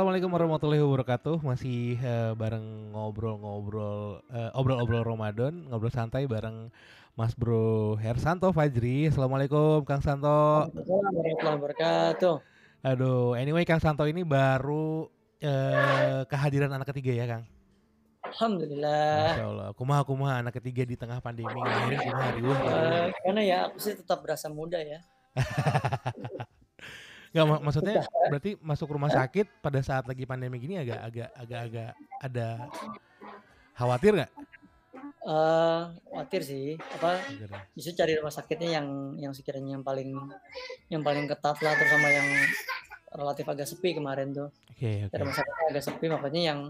Assalamualaikum warahmatullahi wabarakatuh. Masih uh, bareng ngobrol-ngobrol uh, obrol-obrol Ramadan, ngobrol santai bareng Mas Bro Hersanto Fajri. Assalamualaikum Kang Santo. Assalamualaikum warahmatullahi wabarakatuh. Aduh, anyway Kang Santo ini baru uh, kehadiran anak ketiga ya, Kang. Alhamdulillah. Masya Allah. Kumaha kumaha anak ketiga di tengah pandemi ngelahirin kumaha riuh. Uh, karena ya aku sih tetap berasa muda ya. Gak mak maksudnya berarti masuk rumah sakit pada saat lagi pandemi gini agak agak agak agak ada khawatir nggak? Uh, khawatir sih apa bisa cari rumah sakitnya yang yang sekiranya yang paling yang paling ketat lah terus sama yang relatif agak sepi kemarin tuh okay, okay. rumah sakitnya agak sepi makanya yang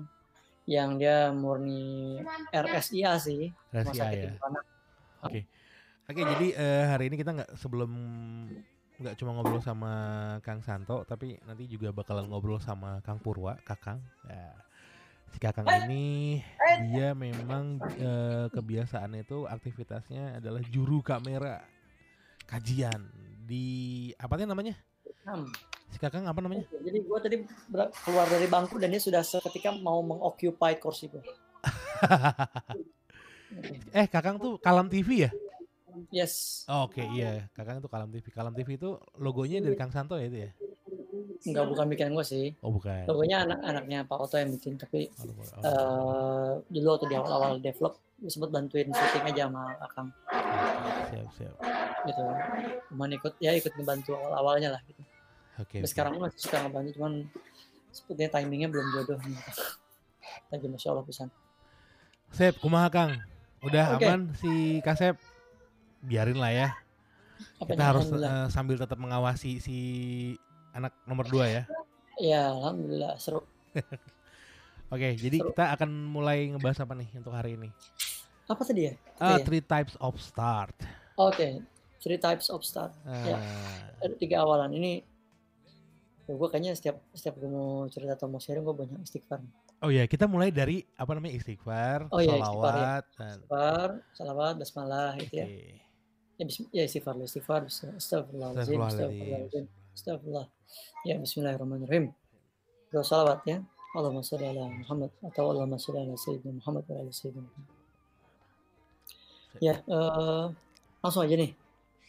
yang dia murni RSIA sih RSIA ya oke okay. oke okay, jadi uh, hari ini kita nggak sebelum nggak cuma ngobrol sama Kang Santo tapi nanti juga bakalan ngobrol sama Kang Purwa Kakang. Ya. Si Kakang ini dia memang e, kebiasaannya itu aktivitasnya adalah juru kamera kajian di apa sih namanya? Si Kakang apa namanya? Jadi gue tadi keluar dari bangku dan dia sudah seketika mau mengoccupy kursi gue eh Kakang tuh kalam TV ya Yes. Oh, Oke, okay, iya. Kakak itu Kalam TV. Kalam TV itu logonya dari Kang Santo ya itu ya? Enggak, bukan bikin gue sih. Oh, bukan. Logonya anak-anaknya Pak Oto yang bikin, tapi oh, oh. Uh, dulu waktu di awal-awal develop sempat bantuin syuting aja sama Akang. Siap, siap. Gitu. Cuman ikut ya ikut ngebantu awal-awalnya lah gitu. Oke. Okay, sekarang masih suka ngebantu cuman sepertinya timingnya belum jodoh. Lagi masya Allah pisan. Sep, kumaha Kang? Udah okay. aman si Kasep? Biarin lah ya. Apa kita harus uh, sambil tetap mengawasi si anak nomor dua ya. Ya, alhamdulillah seru. Oke, jadi seru. kita akan mulai ngebahas apa nih untuk hari ini? Apa tadi ya? Uh, three types of start. Oke, okay. three types of start. Uh. Ya, ada tiga awalan ini. Ya, gue kayaknya setiap setiap gue mau cerita atau mau sharing gue banyak istighfar. Oh ya, kita mulai dari apa namanya istighfar, oh, iya, salawat, istighfar, ya. dan... istighfar, salawat, basmalah okay. itu ya ya, bism ya istighfar istighfar astagfirullahaladzim astagfirullahaladzim astagfirullah ya bismillahirrahmanirrahim doa salawat ya Allahumma sholli ala Muhammad atau Allahumma sholli ala Sayyidina Muhammad wa ala Sayyidina Muhammad ya uh, langsung aja nih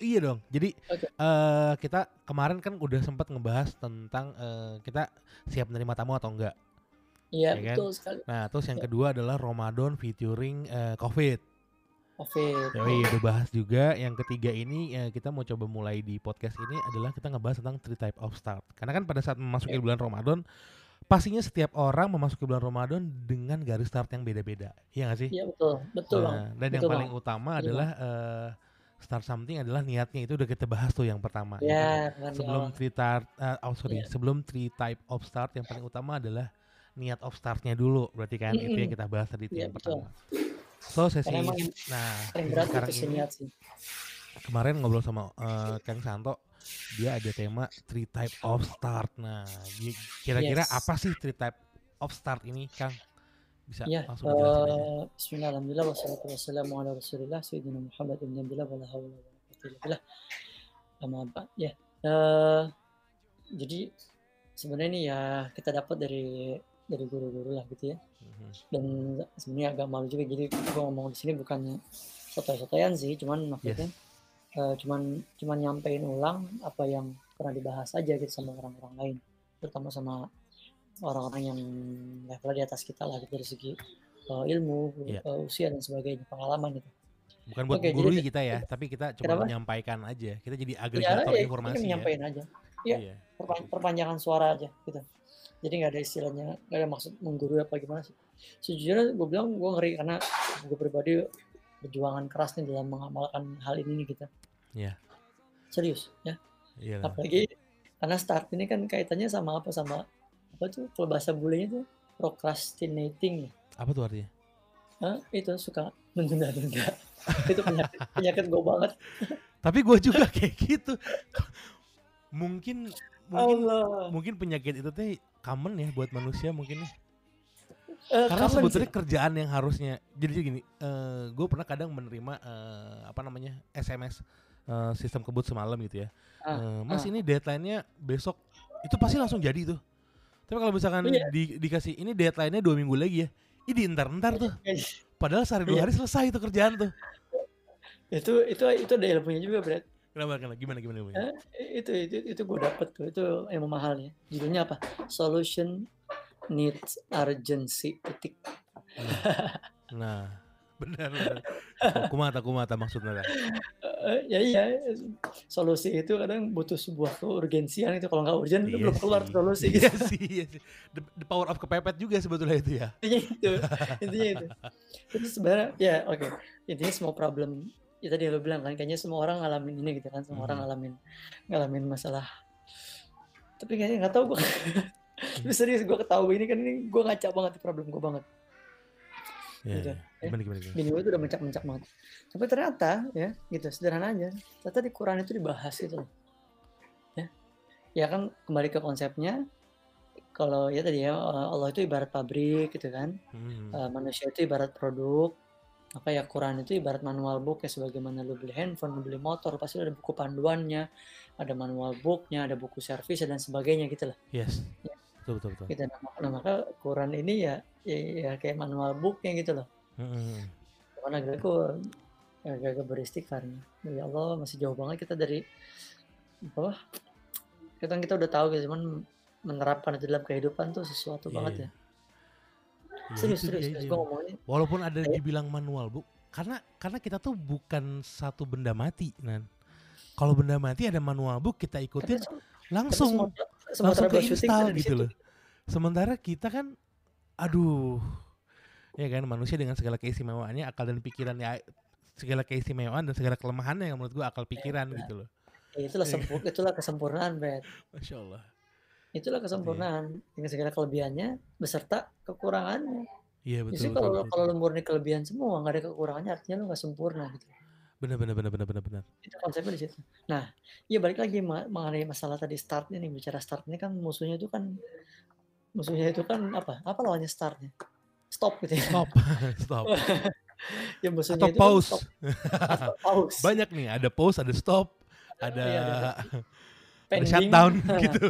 Iya dong. Jadi okay. uh, eh, kita kemarin kan udah sempat ngebahas tentang uh, kita siap menerima tamu atau enggak. Iya, ya betul kan? sekali. Nah, terus yang ya. kedua adalah Ramadan featuring uh, COVID. COVID. Oh iya udah bahas juga. Yang ketiga ini ya, kita mau coba mulai di podcast ini adalah kita ngebahas tentang three type of start. Karena kan pada saat memasuki yeah. bulan Ramadan, pastinya setiap orang memasuki bulan Ramadan dengan garis start yang beda-beda. Iya gak sih? Iya betul, betul nah, Dan betul yang paling bang. utama adalah uh, start something adalah niatnya itu udah kita bahas tuh yang pertama. Ya, ya sebelum three type, uh, oh sorry, yeah. sebelum three type of start yang paling utama adalah niat of startnya dulu. Berarti kan mm -hmm. itu yang kita bahas tadi itu yeah, yang betul. pertama. So sesi nah sekarang ini sih. kemarin ngobrol sama uh, Kang Santo dia ada tema three type of start. Nah, kira-kira yes. apa sih three type of start ini, Kang? Bisa ya, langsung uh, eh, Bismillah, alhamdulillah, wassalatu wassalamu ala rasulillah, sayyidina Muhammad ibn Abdullah, wa la hawla wa la quwwata illa billah. Lama ya. Uh, jadi sebenarnya ini ya kita dapat dari dari guru-guru lah gitu ya mm-hmm. dan sebenarnya agak malu juga jadi gue ngomong di sini bukannya sotoy-sotoyan sih cuman maksudnya yes. uh, cuman cuman nyampein ulang apa yang pernah dibahas aja gitu sama orang-orang lain terutama sama orang-orang yang level di atas kita lah gitu, dari segi uh, ilmu yeah. uh, usia dan sebagainya pengalaman gitu bukan buat okay, guru kita ya tapi kita cuma kenapa? menyampaikan aja kita jadi agregator ya, informasi ya, menyampaikan aja ya, iya. perpanjangan suara aja gitu jadi nggak ada istilahnya nggak ada maksud menggurui apa gimana sih sejujurnya gue bilang gue ngeri karena gue pribadi perjuangan keras nih dalam mengamalkan hal ini nih kita Iya. serius ya Iyalah. apalagi karena start ini kan kaitannya sama apa sama apa tuh kalau bahasa bulenya tuh procrastinating ya apa tuh artinya Hah? itu suka menunda-nunda itu penyakit penyakit gue banget tapi gue juga kayak gitu mungkin mungkin Allah. mungkin penyakit itu teh common ya buat manusia mungkin ya. Uh, Karena sebetulnya sih. kerjaan yang harusnya jadi gini, uh, gue pernah kadang menerima uh, apa namanya SMS uh, sistem kebut semalam gitu ya. Uh, uh, mas uh. ini deadline-nya besok, itu pasti langsung jadi tuh. Tapi kalau misalkan Iya. di, dikasih ini deadline-nya dua minggu lagi ya, ini entar-entar tuh. Padahal sehari dua Iya. hari selesai itu kerjaan tuh. itu itu itu ada ilmunya juga Brad Kenapa? kenapa? Gimana gimana gimana? Eh, itu itu itu gue dapet tuh itu ilmu mahalnya judulnya apa solution needs urgency titik Nah, benar benar. Oh, kumata kumata maksudnya. Eh, ya iya solusi itu kadang butuh sebuah keurgensian itu kalau nggak urgent itu Iya belum keluar solusi Iya sih, iya sih. The, the power of kepepet juga sebetulnya itu ya. intinya itu intinya itu itu sebenarnya ya oke intinya semua problem ya tadi lo bilang kan kayaknya semua orang ngalamin ini gitu kan semua orang Mhm. ngalamin ngalamin masalah tapi kayaknya nggak tahu gue tapi serius gue ketahui ini kan ini gue ngaca banget di problem gue banget Iya. Gitu. Gimana gimana gimana. bini gue tuh udah mencak-mencak banget tapi ternyata ya gitu sederhana aja ternyata di Quran itu dibahas gitu loh ya ya kan kembali ke konsepnya kalau ya tadi ya Allah itu ibarat pabrik gitu kan Hmm. Uh, manusia itu ibarat produk maka ya Quran itu ibarat manual book ya sebagaimana lu beli handphone, lu beli motor pasti ada buku panduannya, ada manual booknya, ada buku servis dan sebagainya gitu lah. Yes. Ya. Betul betul betul. Gitu. Nah, nah, maka Quran ini ya, ya, ya kayak manual booknya gitu loh. Hmm. Karena agak gue agak beristighfar nih. Ya Allah masih jauh banget kita dari apa? Kita kita udah tahu gitu, cuman menerapkan itu dalam kehidupan tuh sesuatu Iya, banget iya. ya. Iya, Serius, serius, serius. iya. Gue ngomongnya Walaupun ada Kayak- dibilang manual bu, karena karena kita tuh bukan satu benda mati, nan. Kalau benda mati ada manual book kita karena, ikutin karena langsung semua langsung ke install di gitu situ. loh. Sementara kita kan, aduh, ya kan manusia dengan segala keistimewaannya, akal dan pikirannya, segala keistimewaan dan segala kelemahannya yang menurut gua akal pikiran Iya. gitu loh. Ya, itulah Iya. sempur, itulah kesempurnaan, Brad. Masya Allah. Itulah Iya. kesempurnaan dengan segala kelebihannya beserta kekurangannya. Iya betul Justru kalau betul, kalau lu murni kelebihan semua nggak ada kekurangannya artinya lu nggak sempurna gitu. Benar benar benar benar benar benar. Itu konsepnya di situ. Nah, iya balik lagi mengenai masalah tadi start ini bicara start ini kan musuhnya itu kan musuhnya itu kan apa? Apa lawannya startnya? Stop gitu ya. Stop, stop. ya musuhnya Atau itu kan pause. stop atau pause. Banyak nih, ada pause, ada stop, ada Iya, ada ada pending shutdown gitu.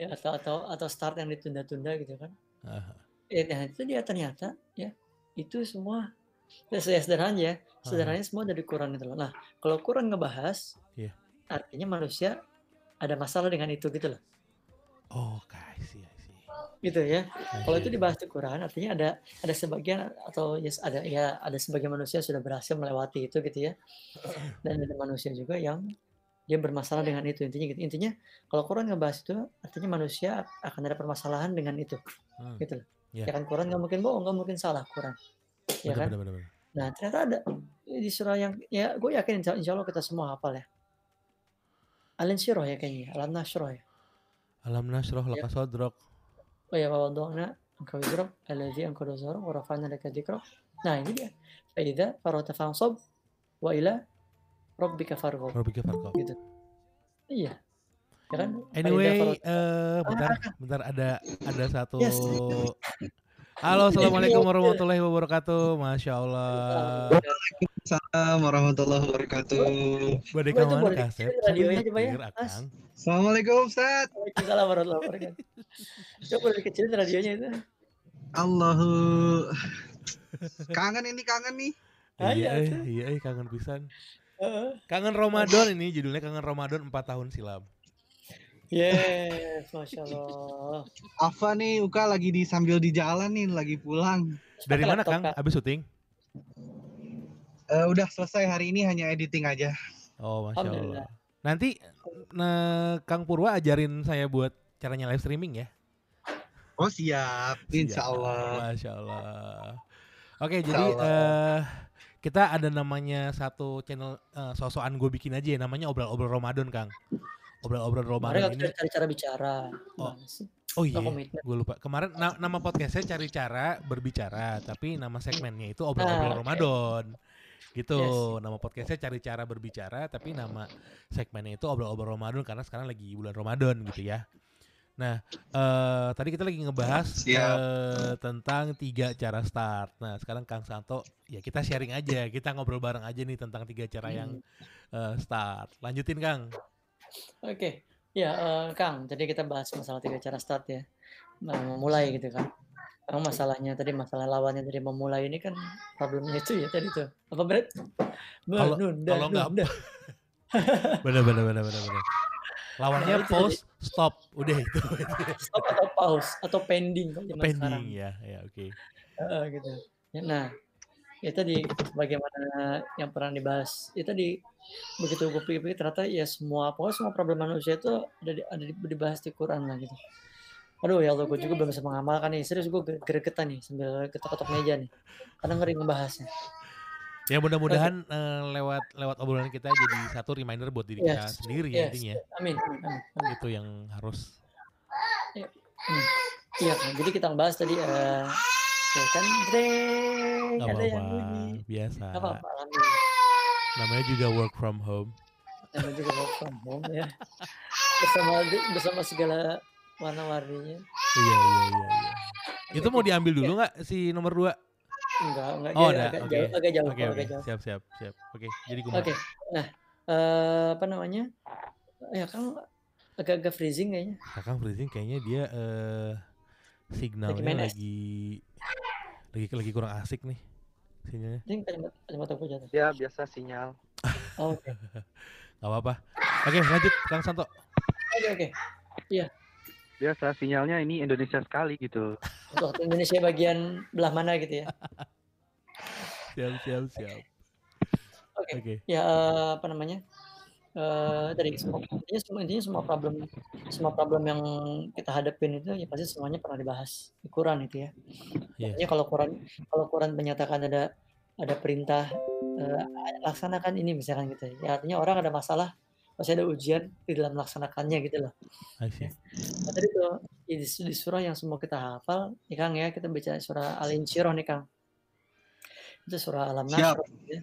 ya atau atau atau start yang ditunda-tunda gitu kan. Ah, Ya, nah, itu dia ternyata ya itu semua ya, se- sederhana ya sederhananya semua dari Quran itu loh. Nah kalau Quran ngebahas Iya. artinya manusia ada masalah dengan itu gitu loh Oh, I see, I see. gitu ya I kalau see. itu dibahas di Quran artinya ada ada sebagian atau yes ada ya ada sebagian manusia sudah berhasil melewati itu gitu ya dan ada manusia juga yang dia bermasalah dengan itu intinya gitu intinya kalau Quran ngebahas itu artinya manusia akan ada permasalahan dengan itu Hmm. gitu loh Iya. ya kan Quran nggak mungkin bohong nggak mungkin salah Quran ya Benar, kan benar, benar, benar. Nah, ternyata ada di surah yang ya gue yakin insya, insya Allah kita semua hafal ya. Alin Syirah ya kayaknya, Alam Nasroh ya. Alam nasroh Ya. laka sodrok. Oh ya, wa wada'na angka wizrak alladzi angkara zahrak wa rafa'na laka dzikrak. Nah, ini dia. Fa idza faragta fansab wa ila rabbika farghab. Rabbika farqab. Gitu. Iya. Ya kan? Anyway, eh bentar, bentar ada ada satu. Yes. Halo, assalamualaikum warahmatullahi wabarakatuh. Masya Allah. Waalaikumsalam warahmatullahi wabarakatuh. Itu mana boleh kasep? ya. Assalamualaikum Ustaz. Waalaikumsalam warahmatullahi wabarakatuh. Coba dikecilin radionya itu. Allahu kangen ini kangen nih. Ah, Iya, iya, eh, iya, eh, kangen pisan. Kangen Ramadan ini judulnya Kangen Ramadan 4 tahun silam. Yes, masya Allah. Afa nih Uka lagi di sambil di jalan nih lagi pulang. Dari mana Kang? Kak. Abis syuting? Eh, udah selesai hari ini hanya editing aja. Oh, masya. Allah. Nanti nah, Kang Purwa ajarin saya buat caranya live streaming ya. Oh siap, insya. Allah. Masya Allah. Oke, Insya jadi Allah. eh kita ada namanya satu channel eh, sosokan gue bikin aja ya, namanya obrol-obrol Ramadan, Kang. Obrol-obrol Kemarin Ramadan nggak ini. cari cara bicara. Oh. Oh iya, gue lupa. Kemarin na- nama podcastnya cari cara berbicara, tapi nama segmennya itu obrol-obrol Ah. Ramadan. Gitu, Yes. nama podcastnya cari cara berbicara, tapi nama segmennya itu obrol-obrol Ramadan karena sekarang lagi bulan Ramadan gitu ya. Nah, eh tadi kita lagi ngebahas Siap. eh, tentang tiga cara start. Nah, sekarang Kang Santo, ya kita sharing aja, kita ngobrol bareng aja nih tentang tiga cara yang Hmm. eh, start. Lanjutin Kang. Oke, Ya, eh, Kang, tadi kita bahas masalah tiga cara start ya. Nah, memulai gitu kan. Memang masalahnya tadi masalah lawannya dari memulai ini kan problemnya itu ya tadi tuh. Apa berat? Kalau Menunda, kalau nggak nunda. bener bener bener Nah, Lawannya itu tadi. pause, stop, udah itu. Stop atau pause atau pending kalau zaman sekarang. Pending ya, ya oke. Heeh, gitu. Ya, nah, ya tadi bagaimana yang pernah dibahas. Ya tadi begitu gue pikir-pikir ternyata ya semua pokoknya semua problem manusia itu ada di, ada di- dibahas di Quran lah gitu. Aduh ya Allah, gue juga belum bisa mengamalkan nih. Serius gue gregetan nih sambil ketok-ketok meja nih. Karena ngeri ngebahasnya. Ya mudah-mudahan eh, lewat lewat obrolan kita jadi satu reminder buat diri kita Yes, sendiri ya yes. intinya. Amin, amin, amin. Itu yang harus Hmm. Iya kan, jadi kita ngebahas tadi eh ya kan, Dreng, nggak ada yang apa-apa, bunyi. biasa. Gak apa-apa. Namanya juga work from home. Namanya juga work from home ya. Bersama bersama segala warna-warninya. Iya iya iya. iya. Itu mau diambil dulu nggak si nomor dua? Enggak, enggak Oh dia ada, agak oke. jauh, agak jauh, oke, agak jauh. siap siap siap. Oke, jadi gue Oke. Nah, eh apa namanya? Ya kan agak-agak freezing kayaknya. Kakang freezing kayaknya dia eh signalnya es. lagi lagi lagi kurang asik nih sinyalnya. Ini kalimat kalimat aku jatuh. Ya biasa sinyal. Oh, Oke, Gak apa-apa. Oke lanjut Kang Santo. oke, oke. Biasa sinyalnya ini Indonesia sekali gitu. Untuk Indonesia bagian belah mana gitu ya? Siap siap siap. Oke. Oke. Ya eh, apa namanya? Eh tadi semua intinya semua intinya semua problem semua problem yang kita hadapin itu ya pasti semuanya pernah dibahas di Quran itu ya. Iya. Makanya kalau Quran kalau Quran menyatakan ada ada perintah eh, laksanakan ini misalkan gitu ya. Ya, artinya orang ada masalah pasti ada ujian di dalam melaksanakannya gitu loh. Nah, tadi tuh di, di surah yang semua kita hafal, nih Kang ya, kita baca surah Al-Insyirah nih Kang. Itu surah Alam. Nasr ya.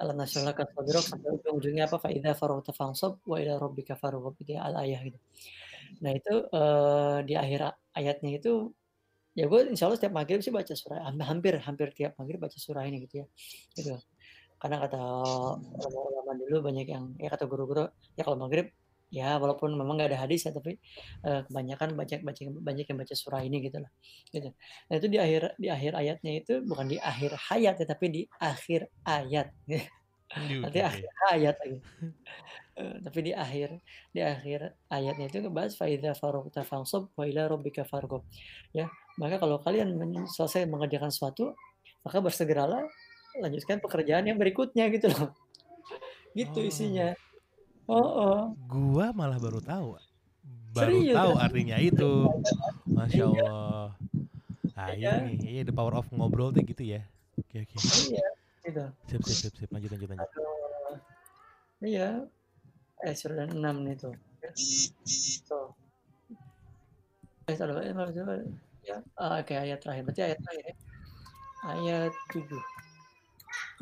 Alam Nasr laka sadrak sampai ujung-ujungnya apa? Fa'idha faroghta fansab wa ila rabbika farghab itu ya al-ayah gitu. Nah, itu eh, di akhir ayatnya itu ya gue insya Allah setiap maghrib sih baca surah ham- hampir hampir tiap maghrib baca surah ini gitu ya gitu karena kata ulama-ulama dulu banyak yang ya kata guru-guru ya kalau maghrib ya walaupun memang nggak ada hadis ya tapi eh, kebanyakan banyak baca banyak yang baca surah ini gitu lah gitu. Nah itu di akhir di akhir ayatnya itu bukan di akhir hayat ya tapi di akhir ayat. Nanti akhir ayat lagi. Eh, tapi di akhir di akhir ayatnya itu ngebahas faida faroghta fansab wa ila farghab ya maka kalau kalian selesai mengerjakan sesuatu maka bersegeralah lanjutkan pekerjaan yang berikutnya gitu loh gitu Oh. isinya oh, oh. Gua malah baru tahu. Baru Serius, tahu kan? artinya itu. Masya Allah. Ah Iya. ini, iya the power of ngobrol tuh gitu ya. Oke oke. iya gitu Siap siap siap siap. Lanjut lanjut lanjut. Aduh. iya eh surah 6 nih tuh tuh eh salah eh, ya ah, oke ayat terakhir berarti ayat terakhir ya ayat 7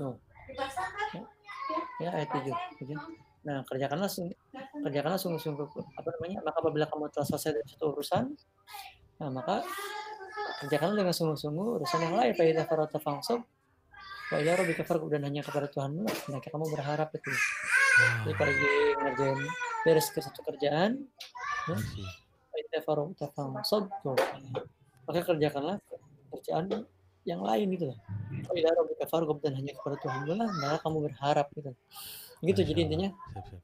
tuh ya, ya ayat 7 gitu. nah kerjakanlah kerjakanlah sungguh-sungguh. Apa namanya? Maka apabila kamu telah selesai dari satu urusan nah maka kerjakanlah dengan sungguh-sungguh urusan yang lain. Fa idza farata fansab wa ila rabbika farghab dan hanya kepada Tuhanmu lah. Hendaknya kamu berharap itu. Jadi pergi ngerjain beres ke satu kerjaan. Faida faragta fansab tuh. maka kerjakanlah kerjaan yang lain gitu loh. Farghab dan hanya kepada Tuhan. Lah maka kamu berharap gitu. Gitu jadi intinya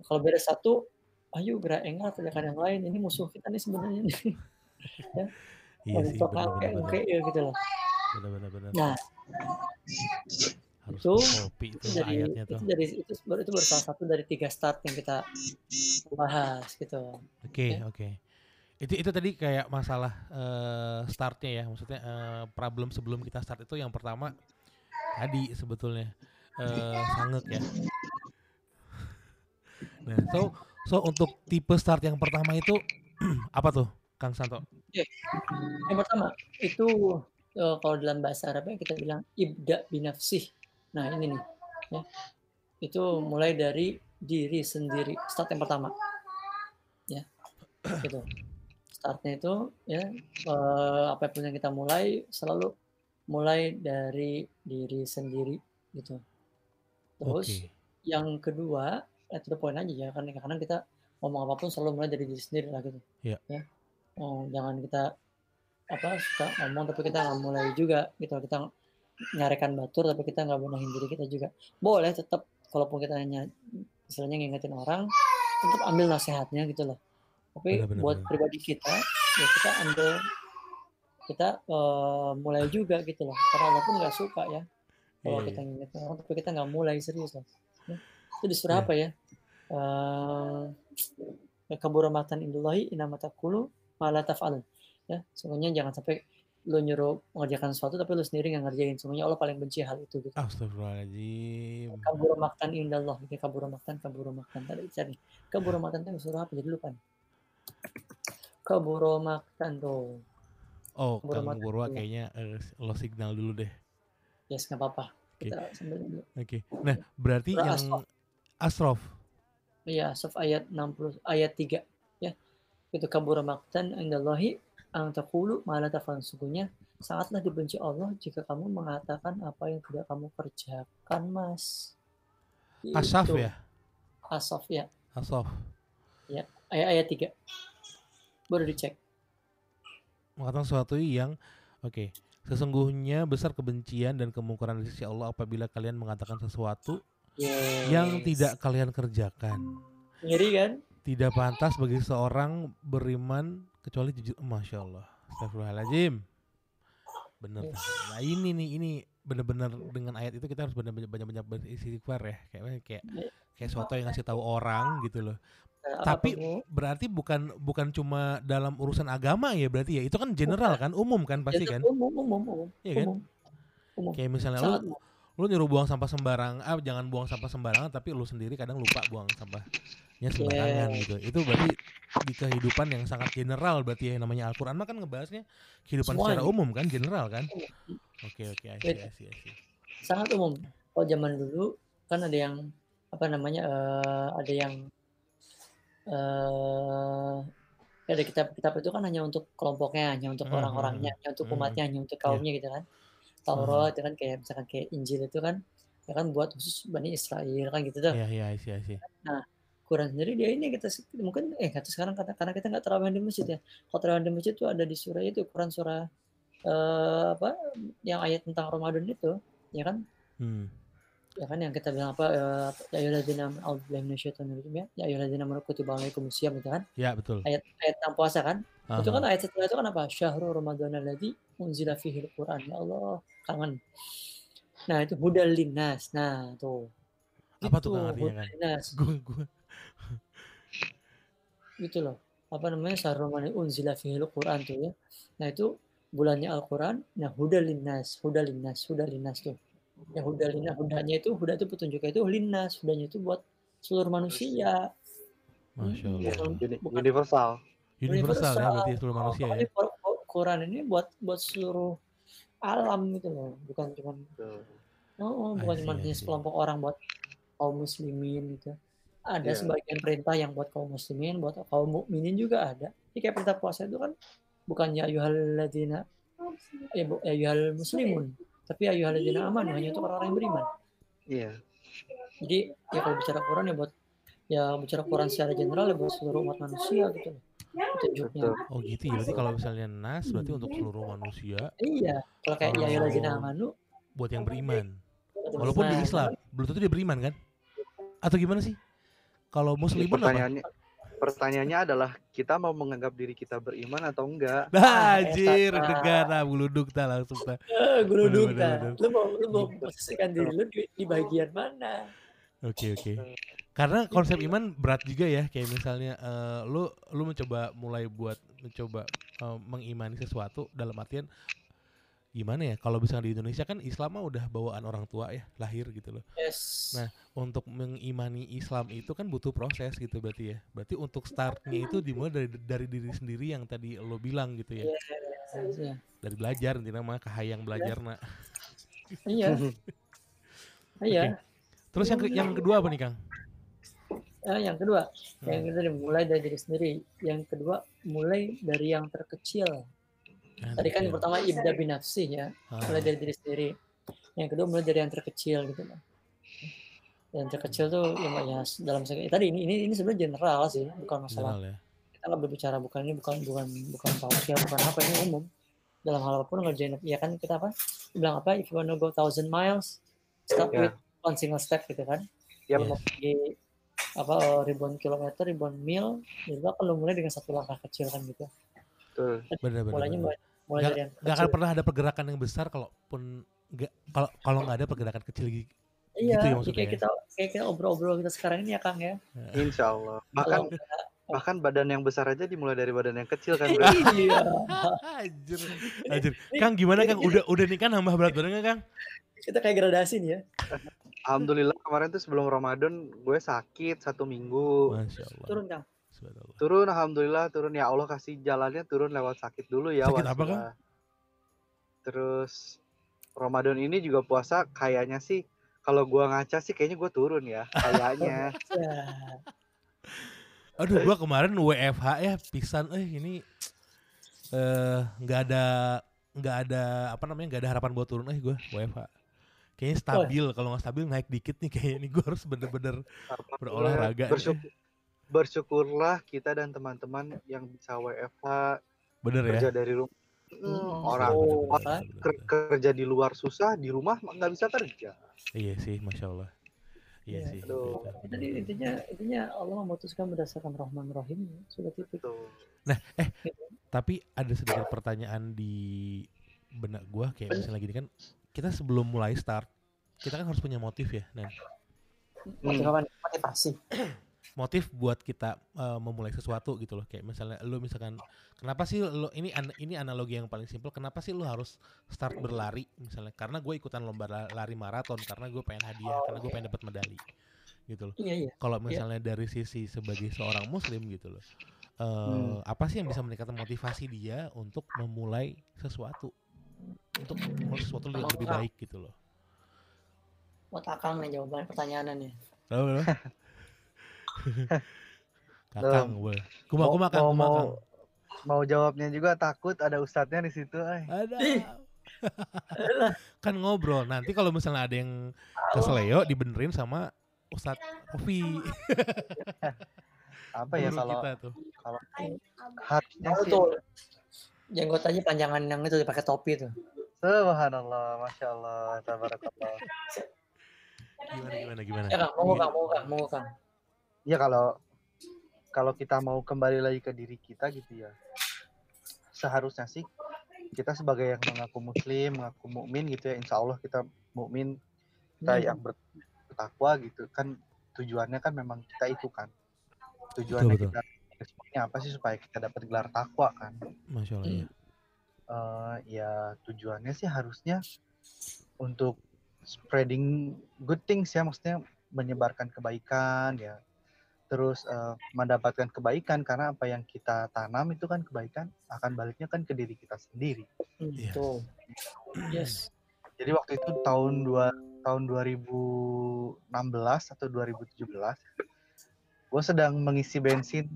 kalau beres satu ayo gerak enggak kerjakan yang lain. Ini musuh kita nih sebenarnya. Nih Iya sih benar benar benar. ya gitu loh. Benar benar benar. nah. Harus itu kopi itu itu dari ayatnya itu tuh. dari itu baru itu baru salah satu dari tiga start yang kita bahas gitu. Oke ya. oke. Itu itu tadi kayak masalah eh, startnya ya, maksudnya eh, problem sebelum kita start itu yang pertama tadi sebetulnya eh sangek ya. Nah, so so untuk tipe start yang pertama itu apa tuh, Kang Santo? Yang pertama itu eh, kalau dalam bahasa Arabnya kita bilang ibda binafsih. Nah ini nih, ya. itu mulai dari diri sendiri. Start yang pertama, ya, gitu. Startnya itu ya eh, apa pun yang kita mulai selalu mulai dari diri sendiri gitu. Terus Oke. yang kedua, eh, to the point aja ya, karena kadang kita ngomong apa pun selalu mulai dari diri sendiri lah gitu. Iya. Ya. Oh, jangan kita apa suka ngomong tapi kita nggak mulai juga gitu. Kita nyarekan batur tapi kita nggak benahin diri kita juga. Boleh tetap kalaupun kita hanya istilahnya ngingetin orang, tetap ambil nasihatnya gitu loh. Tapi Benar, buat benar. pribadi kita, ya kita ambil kita eh, mulai juga gitu loh. Karena Allah pun nggak suka ya kalau Iya, kita ngingetin orang tapi kita nggak mulai serius loh. Ya. Itu di surah Iya. apa ya? Eh kaburamatan indullahi inamataqulu malah taf'alun. Ya, sungguhnya jangan sampai lu nyuruh mengerjakan sesuatu tapi lu sendiri nggak ngerjain. Sungguhnya Allah paling benci hal itu gitu. Astagfirullahaladzim. Kaburamatan indallah, ini kaburamatan, kaburamatan tadi cari. Kaburamatan itu surah apa? Jadi lupa. nih. Kaburamatan tuh. Oh, Kabur Kang mata Purwa dulu. kayaknya eh, lo signal dulu deh. Yes, nggak apa-apa. Oke. Dulu. Oke. Nah, berarti Surah yang Asrof. Iya, Saf ayat 60 ayat 3 ya. Itu kabura maqtan indallahi ang taqulu ma la. Sungguhnya sangatlah dibenci Allah jika kamu mengatakan apa yang tidak kamu kerjakan, Mas. Asaf Gitu. ya? Asaf ya. Asaf. Ayat ayat 3. Boleh dicek. Mengatakan sesuatu yang oke. Sesungguhnya besar kebencian dan kemungkaran di sisi Allah apabila kalian mengatakan sesuatu Yes. yang tidak kalian kerjakan. ngeri kan? Tidak pantas bagi seorang beriman kecuali jujur. Masya Allah. Astagfirullahaladzim. Bener. Nah ini nih, ini bener-bener dengan ayat itu kita harus bener-bener banyak-banyak beristighfar ya. Kayak kayak kayak sesuatu yang ngasih tahu orang gitu loh. Tapi berarti bukan bukan cuma dalam urusan agama ya berarti ya. Itu kan general kan, umum kan pasti Ya, kan. umum umum umum. Iya kan? Umum. Kayak misalnya Sangat lu lu nyuruh buang sampah sembarang, ah jangan buang sampah sembarangan tapi lu sendiri kadang lupa buang sampahnya sembarangan Yes. gitu. Itu berarti di kehidupan yang sangat general berarti ya yang namanya Al-Qur'an mah kan ngebahasnya kehidupan secara Semuanya. umum kan, general kan. Oke oke, see, I see. sangat umum. Kalau zaman dulu kan ada yang apa namanya eh, ada yang eh ada kitab-kitab itu kan hanya untuk kelompoknya, hanya untuk Hmm, orang-orangnya, hanya untuk hmm, umatnya, hanya untuk Iya. kaumnya gitu kan. Taurat itu kan kayak misalkan kayak Injil itu kan ya kan buat khusus Bani Israel kan gitu tuh. Iya iya, I see, I see. Quran sendiri dia ini kita mungkin eh kata sekarang kata karena kita nggak terawih di masjid ya. Kalau terawih di masjid itu ada di surah itu Quran surah eh apa yang ayat tentang Ramadan itu ya kan Hmm. Ya kan yang kita bilang apa eh, ya rajim ya. Ya ayyuhalladzina amanu kutiba alaikumusiyam itu kan. Ya betul. ayat ayat tentang puasa kan. Itu kan ayat setelah itu kan apa? Syahrul ramadan alladzi unzila fihi alquran. Ya Allah kangen. Nah itu hudal linnas. Nah tuh. Apa tuh Gitu, Kang artinya kan? Gua gua. Gitu loh. Apa namanya? Syahrul ramadan unzila fihi alquran tuh ya. Nah itu bulannya Al-Quran. Nah hudal linnas hudal linnas hudal linnas tuh ya hudal linnas hudanya itu huda itu petunjuknya itu linnas hudanya itu buat seluruh manusia Masya Allah. bukan Uni- bukan universal. Universal ya berarti seluruh manusia ya. Makanya Qur- Qur- Quran ini buat buat seluruh alam gitu loh, bukan cuma oh, I bukan cuma hanya sekelompok orang buat kaum muslimin gitu. Ada Iya. sebagian perintah yang buat kaum muslimin, buat kaum mukminin juga ada. Ini kayak perintah puasa itu kan bukannya ayyuhalladzina ya bu- ya ayyuhal muslimun, tapi ayyuhalladzina amanu hanya untuk orang-orang yang beriman. Iya. Jadi ya kalau bicara Quran ya buat ya bicara Quran secara general ya buat seluruh umat manusia gitu loh. Petunjuknya. Betul. Oh gitu ya. Berarti kalau misalnya nas berarti untuk seluruh manusia Iya, kalau kayak ya Kalau- ayyuhalladzina amanu buat yang beriman. Walaupun di Islam, belum tentu dia beriman kan? Atau gimana sih? Kalau muslimun apa? Pertanyaannya adalah kita mau menganggap diri kita beriman atau enggak? Nah, Ah, anjir, eta, negara buluduk ta langsung ta. Eh, dah. bener, Lu mau lu mau Gitu. posisikan diri lu di, di bagian mana? Oke, oke. Karena konsep iman berat juga ya, kayak misalnya eh, lu lu mencoba mulai buat mencoba eh, mengimani sesuatu dalam artian gimana ya? Kalau misalnya di Indonesia kan Islam mah udah bawaan orang tua ya, lahir gitu loh. Yes. Nah, untuk mengimani Islam itu kan butuh proses gitu berarti ya. Berarti untuk startnya itu dimulai dari dari diri sendiri yang tadi lo bilang gitu ya. Yes, iya. Dari belajar intinya mah kahayang belajar nak. Iya. Iya. Terus yang yang kedua apa nih Kang? Eh, yang kedua, Hmm. yang kedua mulai dari diri sendiri. Yang kedua, mulai dari yang terkecil. Tadi kan yang pertama ibda binafsi ya, mulai dari diri sendiri. Yang kedua mulai dari yang terkecil gitu loh. yang terkecil tuh ya, ya dalam segi tadi ini ini ini sebenarnya general sih bukan masalah General ya. kita nggak berbicara bukan ini bukan bukan bukan tausiah bukan apa ini umum dalam hal apa pun ngerjain ya kan kita apa bilang apa if you wanna go thousand miles start Ya. with one single step gitu kan Yap. mau pergi apa eh, ribuan kilometer ribuan mil itu kan lu mulai dengan satu langkah kecil kan gitu Betul. Bener bener. mulainya bener. mulai, Nggak- dari yang Nggak akan pernah ada pergerakan yang besar kalaupun nggak kalau kalau nggak ada pergerakan kecil gi- iya gitu ya ya maksudnya kayak ya? kita kayak kita obrol-obrol kita sekarang ini ya kang ya Insya Allah. Bahkan bahkan badan yang besar aja dimulai dari badan yang kecil kan. Bro? iya Anjir, anjir. Kang gimana Kang? Udah udah nikah nambah berat badan nggak Kang? kita kayak gradasi nih ya Alhamdulillah kemarin tuh sebelum Ramadan gue sakit satu minggu. Masya Allah. turun kang Subhanallah. Turun alhamdulillah turun ya Allah kasih jalannya turun lewat sakit dulu ya. Sakit apa, waspada. Terus Ramadan ini juga puasa kayaknya sih kalau gua ngaca sih kayaknya gue turun ya kayaknya. ya Aduh, gua kemarin WFH ya pisan eh ini eh nggak ada nggak ada apa namanya nggak ada harapan buat turun eh gua WFH. Kayaknya stabil kalau nggak stabil naik dikit nih kayaknya nih gua harus bener-bener berolahraga. Bersyukur, bersyukurlah kita dan teman-teman yang bisa WFH Bener ya. kerja dari rumah. Hmm, orang Oh, ker- kerja di luar susah di rumah nggak bisa kerja. Iya sih, masya Allah. Iya Iya. sih. Betul, Jadi intinya intinya Allah memutuskan berdasarkan Rahman Rahim sudah titik. Tuh. Tapi ada sedikit pertanyaan di benak gua kayak misalnya gini kan kita sebelum mulai start kita kan harus punya motif ya, Nen. Motivasi, motivasi. Motif buat kita eh, memulai sesuatu gitu loh. Kayak misalnya lu misalkan kenapa sih lu ini an- ini analogi yang paling simpel kenapa sih lu harus start berlari? misalnya. Karena gue ikutan lomba la- lari maraton karena gue pengen hadiah karena gue pengen dapat medali gitu loh. Iya iya. kalau misalnya dari sisi sebagai seorang muslim gitu loh eh, Hmm. apa sih yang bisa meningkatkan motivasi dia untuk memulai sesuatu? Untuk memulai sesuatu yang lebih baik gitu loh. Buat Akang nih jawaban pertanyaannya. Kakang, boleh. Kuma kuma kang, mau, kuma mau, kang. mau jawabnya juga takut ada ustadznya di situ. eh. Ada. Kan ngobrol. Nanti kalau misalnya ada yang keseleo dibenerin sama Ustadz Ovi. Apa ya kalau kita tuh. kalau Tahu sih tuh. Jenggotnya panjangan yang itu dipakai topi tuh. Subhanallah, masya Allah, tabarakallah. Gimana gimana gimana? Ya Kang, mau Kang, mau Kang, mau Kang. Ya kalau kalau kita mau kembali lagi ke diri kita gitu ya, seharusnya sih kita sebagai yang mengaku muslim, mengaku mukmin gitu ya, insya Allah kita mukmin, kita Hmm. yang ber- bertakwa gitu kan tujuannya kan memang kita itu kan tujuannya betul. kita semuanya apa sih supaya kita dapat gelar takwa kan Masya Allah ya. Eh, ya tujuannya sih harusnya untuk spreading good things ya maksudnya menyebarkan kebaikan ya terus eh, mendapatkan kebaikan karena apa yang kita tanam itu kan kebaikan akan baliknya kan ke diri kita sendiri Hmm, Yes. Tuh. Yes. jadi waktu itu tahun dua tahun 2016 atau 2017 gue sedang mengisi bensin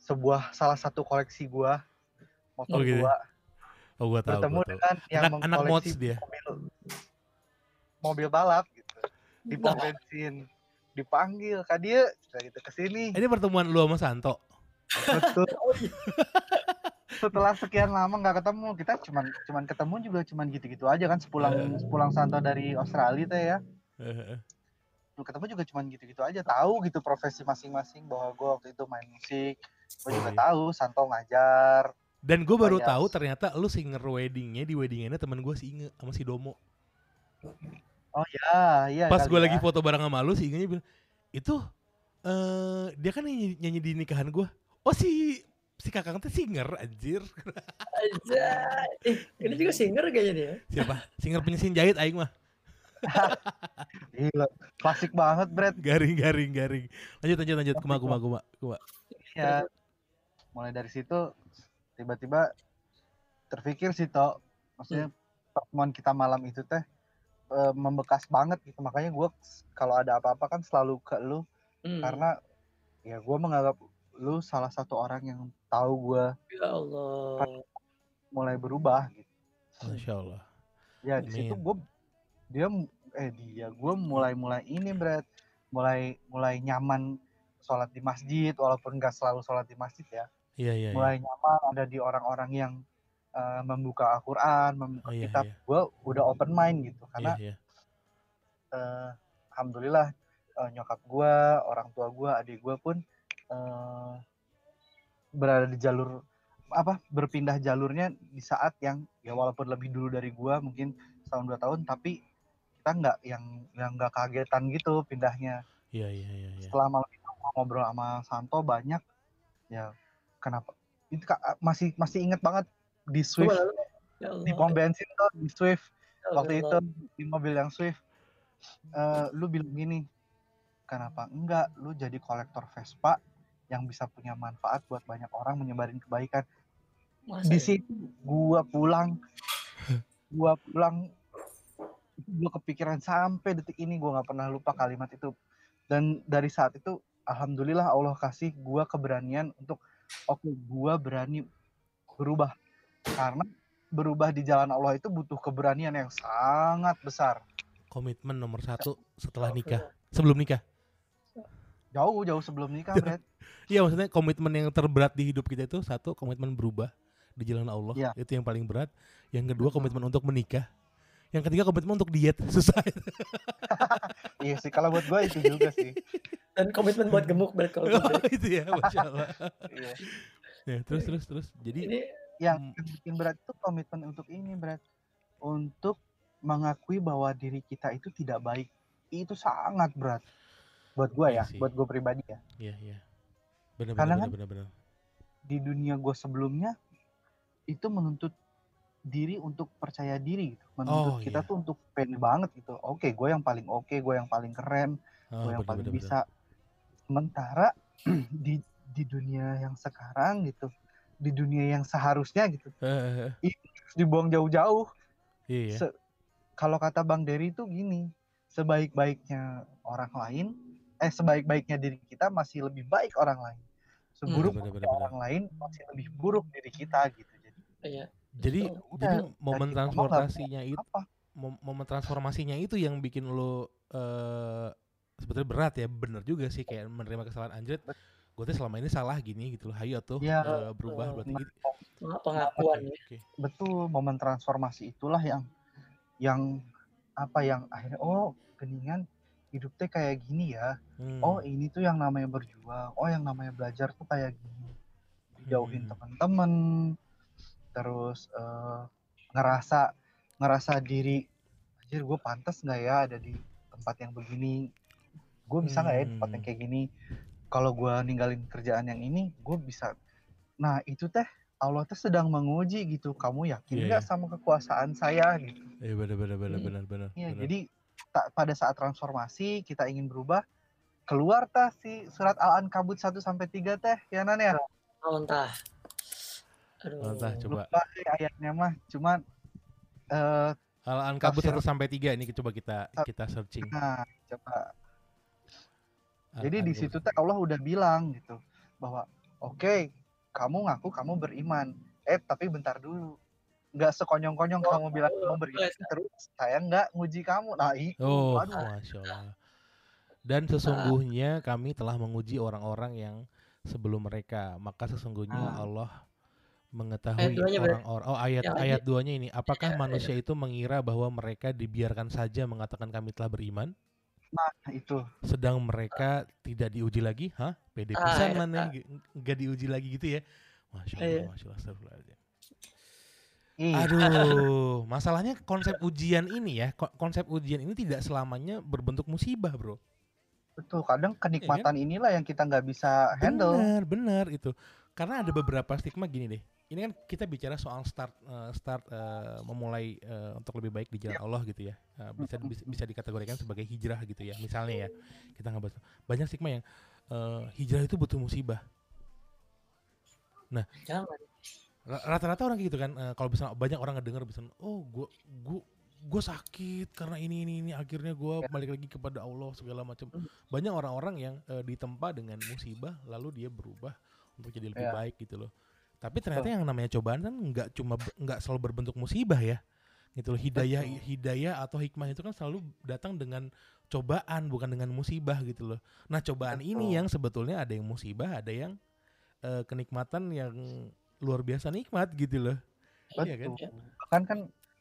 sebuah salah satu koleksi gue motor Oh, gitu. gua Oh gua tahu. bertemu Gua tahu. dengan yang Anak anak mods mengkoleksi dia. mobil mobil balap gitu di pom Nah. bensin dipanggil kak dia cerita gitu ke sini Ini pertemuan lu sama Santo. betul Oh iya. setelah sekian lama nggak ketemu kita cuman cuman ketemu juga cuman gitu-gitu aja kan sepulang Eh. sepulang Santo dari Australia teh ya Heeh. ketemu juga cuman gitu-gitu aja tahu gitu profesi masing-masing bahwa gue waktu itu main musik gue juga Iya. tahu Santo ngajar Dan gue baru tahu ternyata lu singer weddingnya di weddingnya teman gue si Inge sama si Domo. Oh ya iya Pas gue ya. lagi foto bareng sama lu si Inge bilang itu eh dia kan nyanyi, nyanyi di nikahan gue. Oh si si kakak teh singer anjir. Aja. Eh, ini juga singer kayaknya ya. Siapa? Singer penyesin jahit aing mah. Gila, klasik banget Brad Garing garing garing. Lanjut lanjut lanjut kuma kuma kuma kuma. ya mulai dari situ tiba-tiba terpikir sih toh maksudnya pertemuan kita malam itu teh eh, membekas banget gitu makanya gue kalau ada apa-apa kan selalu ke lu Hmm. karena ya gue menganggap lu salah satu orang yang tahu gue ya Allah. mulai berubah gitu Masya Allah. ya di situ gue dia eh dia gue mulai mulai ini Brad mulai mulai nyaman sholat di masjid walaupun nggak selalu sholat di masjid ya Iya iya. iya. mulai nyaman ada di orang-orang yang eh, membuka Al-Quran membuka Oh, iya, kitab iya. gue udah open mind gitu Iya karena iya. eh, alhamdulillah eh, nyokap gue orang tua gue adik gue pun eh, berada di jalur apa berpindah jalurnya di saat yang ya walaupun lebih dulu dari gue mungkin setahun dua tahun tapi kita nggak yang yang nggak kagetan gitu pindahnya Iya iya iya. iya. setelah malam itu ngobrol sama Santo banyak ya kenapa itu masih masih inget banget di Swift. Ya di pom bensin tuh di Swift. Ya waktu Allah. itu di mobil yang Swift. Eh, lu bilang gini kenapa enggak lu jadi kolektor Vespa yang bisa punya manfaat buat banyak orang menyebarin kebaikan? Masa di ya? situ gua pulang. Gua pulang. Gua kepikiran sampai detik ini gua nggak pernah lupa kalimat itu. Dan dari saat itu alhamdulillah Allah kasih gua keberanian untuk oke gua berani berubah karena berubah di jalan Allah itu butuh keberanian yang sangat besar Komitmen nomor satu setelah nikah. Sebelum nikah. jauh jauh sebelum nikah Brad Iya maksudnya komitmen yang terberat di hidup kita itu satu komitmen berubah di jalan Allah Iya. itu yang paling berat. Yang kedua komitmen untuk menikah. Yang ketiga komitmen untuk diet susah. iya sih kalau buat gua itu juga sih Dan komitmen buat gemuk Brad kalau gitu. itu ya masya Allah. Iya. Ya, terus terus terus. Jadi Ini yang Hmm. bikin berat itu komitmen untuk ini berat untuk mengakui bahwa diri kita itu tidak baik. Itu sangat berat. Buat gua Iya ya buat gue pribadi ya. Iya iya. Benar Karena benar kan- benar benar. di dunia gue sebelumnya itu menuntut diri untuk percaya diri gitu. Menuntut Oh, kita iya. tuh untuk pede banget gitu. Oke gue yang paling oke gue yang paling keren Oh, gue yang benar paling bisa. Sementara di di dunia yang sekarang gitu di dunia yang seharusnya gitu eh. harus dibuang jauh-jauh Iya ya. Se- kalau kata Bang Dery itu gini, sebaik-baiknya orang lain, eh sebaik-baiknya diri kita masih lebih baik orang lain. Seburuk benar. orang lain masih lebih buruk diri kita gitu. Jadi iya. Jadi Betul. jadi momen transportasinya itu apa? mom- momen transformasinya itu yang bikin lo eh sebetulnya berat ya bener juga sih kayak menerima kesalahan anjrit gue tuh selama ini salah gini gitu loh hayo tuh Iya. eh, berubah berarti Nah, gitu. Peng- Pengakuan Oke, ya. oke. betul momen transformasi itulah yang yang apa yang akhirnya oh geningan hidup teh kayak gini ya. Hmm. Oh ini tuh yang namanya berjuang. Oh yang namanya belajar tuh kayak gini. Dijauhin Hmm. teman-teman, terus eh, ngerasa ngerasa diri, anjir gue pantas nggak ya ada di tempat yang begini? Gue bisa nggak ya di tempat yang Hmm. kayak gini? Kalau gue ninggalin kerjaan yang ini, gue bisa. Nah itu teh Allah teh sedang menguji gitu. Kamu yakin Iya, nggak iya. sama kekuasaan saya gitu? Iya benar benar benar benar benar. Iya, jadi ta- pada saat transformasi kita ingin berubah, keluar tah si surat Al-Ankabut 1 sampai 3 teh, ya Nan ya. Oh, entah. Aduh. Entah, coba. Lupa sih ayatnya mah, cuman eh Al-Ankabut Tafsir. 1 sampai 3 ini coba kita kita searching. nah coba. Jadi di situ teh Allah udah bilang gitu bahwa oke, kamu ngaku kamu beriman. Eh, tapi bentar dulu. Nggak sekonyong-konyong Oh, kamu bilang kamu oh, beriman iya. terus saya nggak nguji kamu. Nah, itu Oh, aduh. masya Allah. Dan sesungguhnya kami telah menguji orang-orang yang sebelum mereka. Maka sesungguhnya Ah. Allah mengetahui orang-orang. Oh ayat Yang ayat duanya ini. Apakah Iya, manusia itu mengira bahwa mereka dibiarkan saja mengatakan kami telah beriman, Nah, itu. sedang mereka tidak diuji lagi? Hah? Pede Ah, pisan iya. mana? Nggak diuji lagi gitu ya? Masya Allah, Iya. masya Allah, astagfirullahaladzim. Ih, Aduh, masalahnya konsep ujian ini ya, ko- konsep ujian ini tidak selamanya berbentuk musibah, bro. betul. Kadang kenikmatan inilah yang kita nggak bisa handle. Benar, benar itu. Karena ada beberapa stigma gini deh. Ini kan kita bicara soal start eh, start eh, memulai eh, untuk lebih baik di jalan Allah gitu ya. Eh, bisa, bisa bisa dikategorikan sebagai hijrah gitu ya. Misalnya ya, kita nggak bahas banyak stigma yang eh, hijrah itu butuh musibah. Ra- Rata-rata orang kayak gitu kan. eh, kalau misalnya banyak orang ngedenger bisa, oh gua gua gue sakit karena ini ini ini akhirnya gua balik lagi kepada Allah segala macam banyak orang-orang yang eh, ditempa dengan musibah lalu dia berubah untuk jadi lebih Iya. baik gitu loh tapi ternyata Betul. yang namanya cobaan kan nggak cuma nggak selalu berbentuk musibah ya Gitu loh, hidayah Betul. hidayah atau hikmah itu kan selalu datang dengan cobaan bukan dengan musibah gitu loh. Nah, cobaan ini Betul. yang sebetulnya ada yang musibah, ada yang eh, kenikmatan yang luar biasa nikmat gitu loh. Iya kan? Betul. Bahkan kan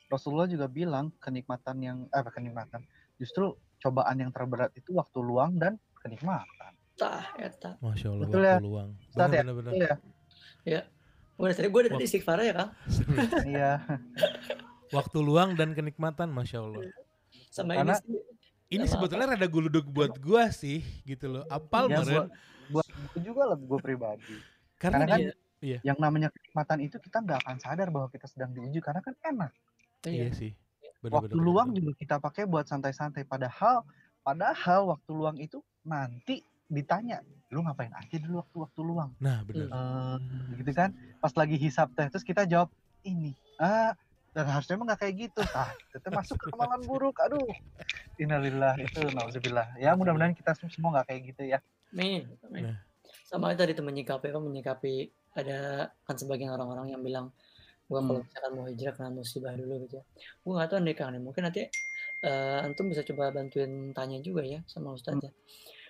Rasulullah juga bilang kenikmatan yang eh apa kenikmatan. Justru cobaan yang terberat itu waktu luang dan kenikmatan. Tah, eta. Masya Allah Betul waktu ya, luang. Ya? Bener-bener. Betul ya? Gue tadi gue dari istighfar ya kang. Iya. waktu luang dan kenikmatan, masya Allah. Sama Karena- ini sih. Ini Sama sebetulnya rada guludug buat gua sih, gitu loh. Apal Ya, meren. buat gue juga lah gue pribadi. Karena Karena kan dia- iya. yang namanya kenikmatan itu kita nggak akan sadar bahwa kita sedang diuji karena kan enak. Iya Iya. sih. waktu Bener-bener, luang bener-bener. juga kita pakai buat santai-santai. Padahal, padahal waktu luang itu nanti ditanya, lu ngapain aja dulu waktu waktu luang? Nah, bener. Eh, gitu kan? Pas lagi hisap teh, terus kita jawab ini. Ah, dan harusnya emang nggak kayak gitu. Ah, itu masuk ke amalan buruk. Aduh, innalillah itu nauzubillah. Ya mudah-mudahan kita semua nggak kayak gitu ya. Amin. Amin. Nah. Sama itu tadi tuh menyikapi apa menyikapi ada kan sebagian orang-orang yang bilang gua kalau Hmm. misalkan mau hijrah kena musibah dulu gitu ya. Gua nggak tahu nih Kang nih. Mungkin nanti eh, antum bisa coba bantuin tanya juga ya sama Ustadz ya.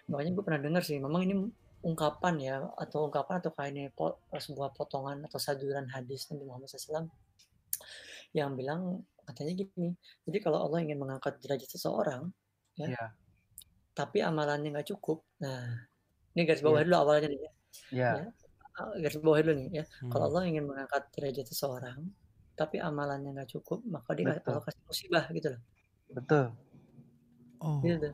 Makanya gue pernah dengar sih, memang ini ungkapan ya atau ungkapan atau kayak ini po- sebuah potongan atau saduran hadis Nabi Muhammad SAW yang bilang katanya gini. Jadi kalau Allah ingin mengangkat derajat seseorang, Ya. Iya, tapi amalannya nggak cukup. Nah, ini garis bawah Iya. dulu awalnya nih ya. iya, Ya. Ah, Garis bawah dulu nih ya. Hmm. Kalau Allah ingin mengangkat derajat seseorang, tapi amalannya nggak cukup, maka dia Betul. Allah kasih musibah gitu loh. betul. Oh, Gitu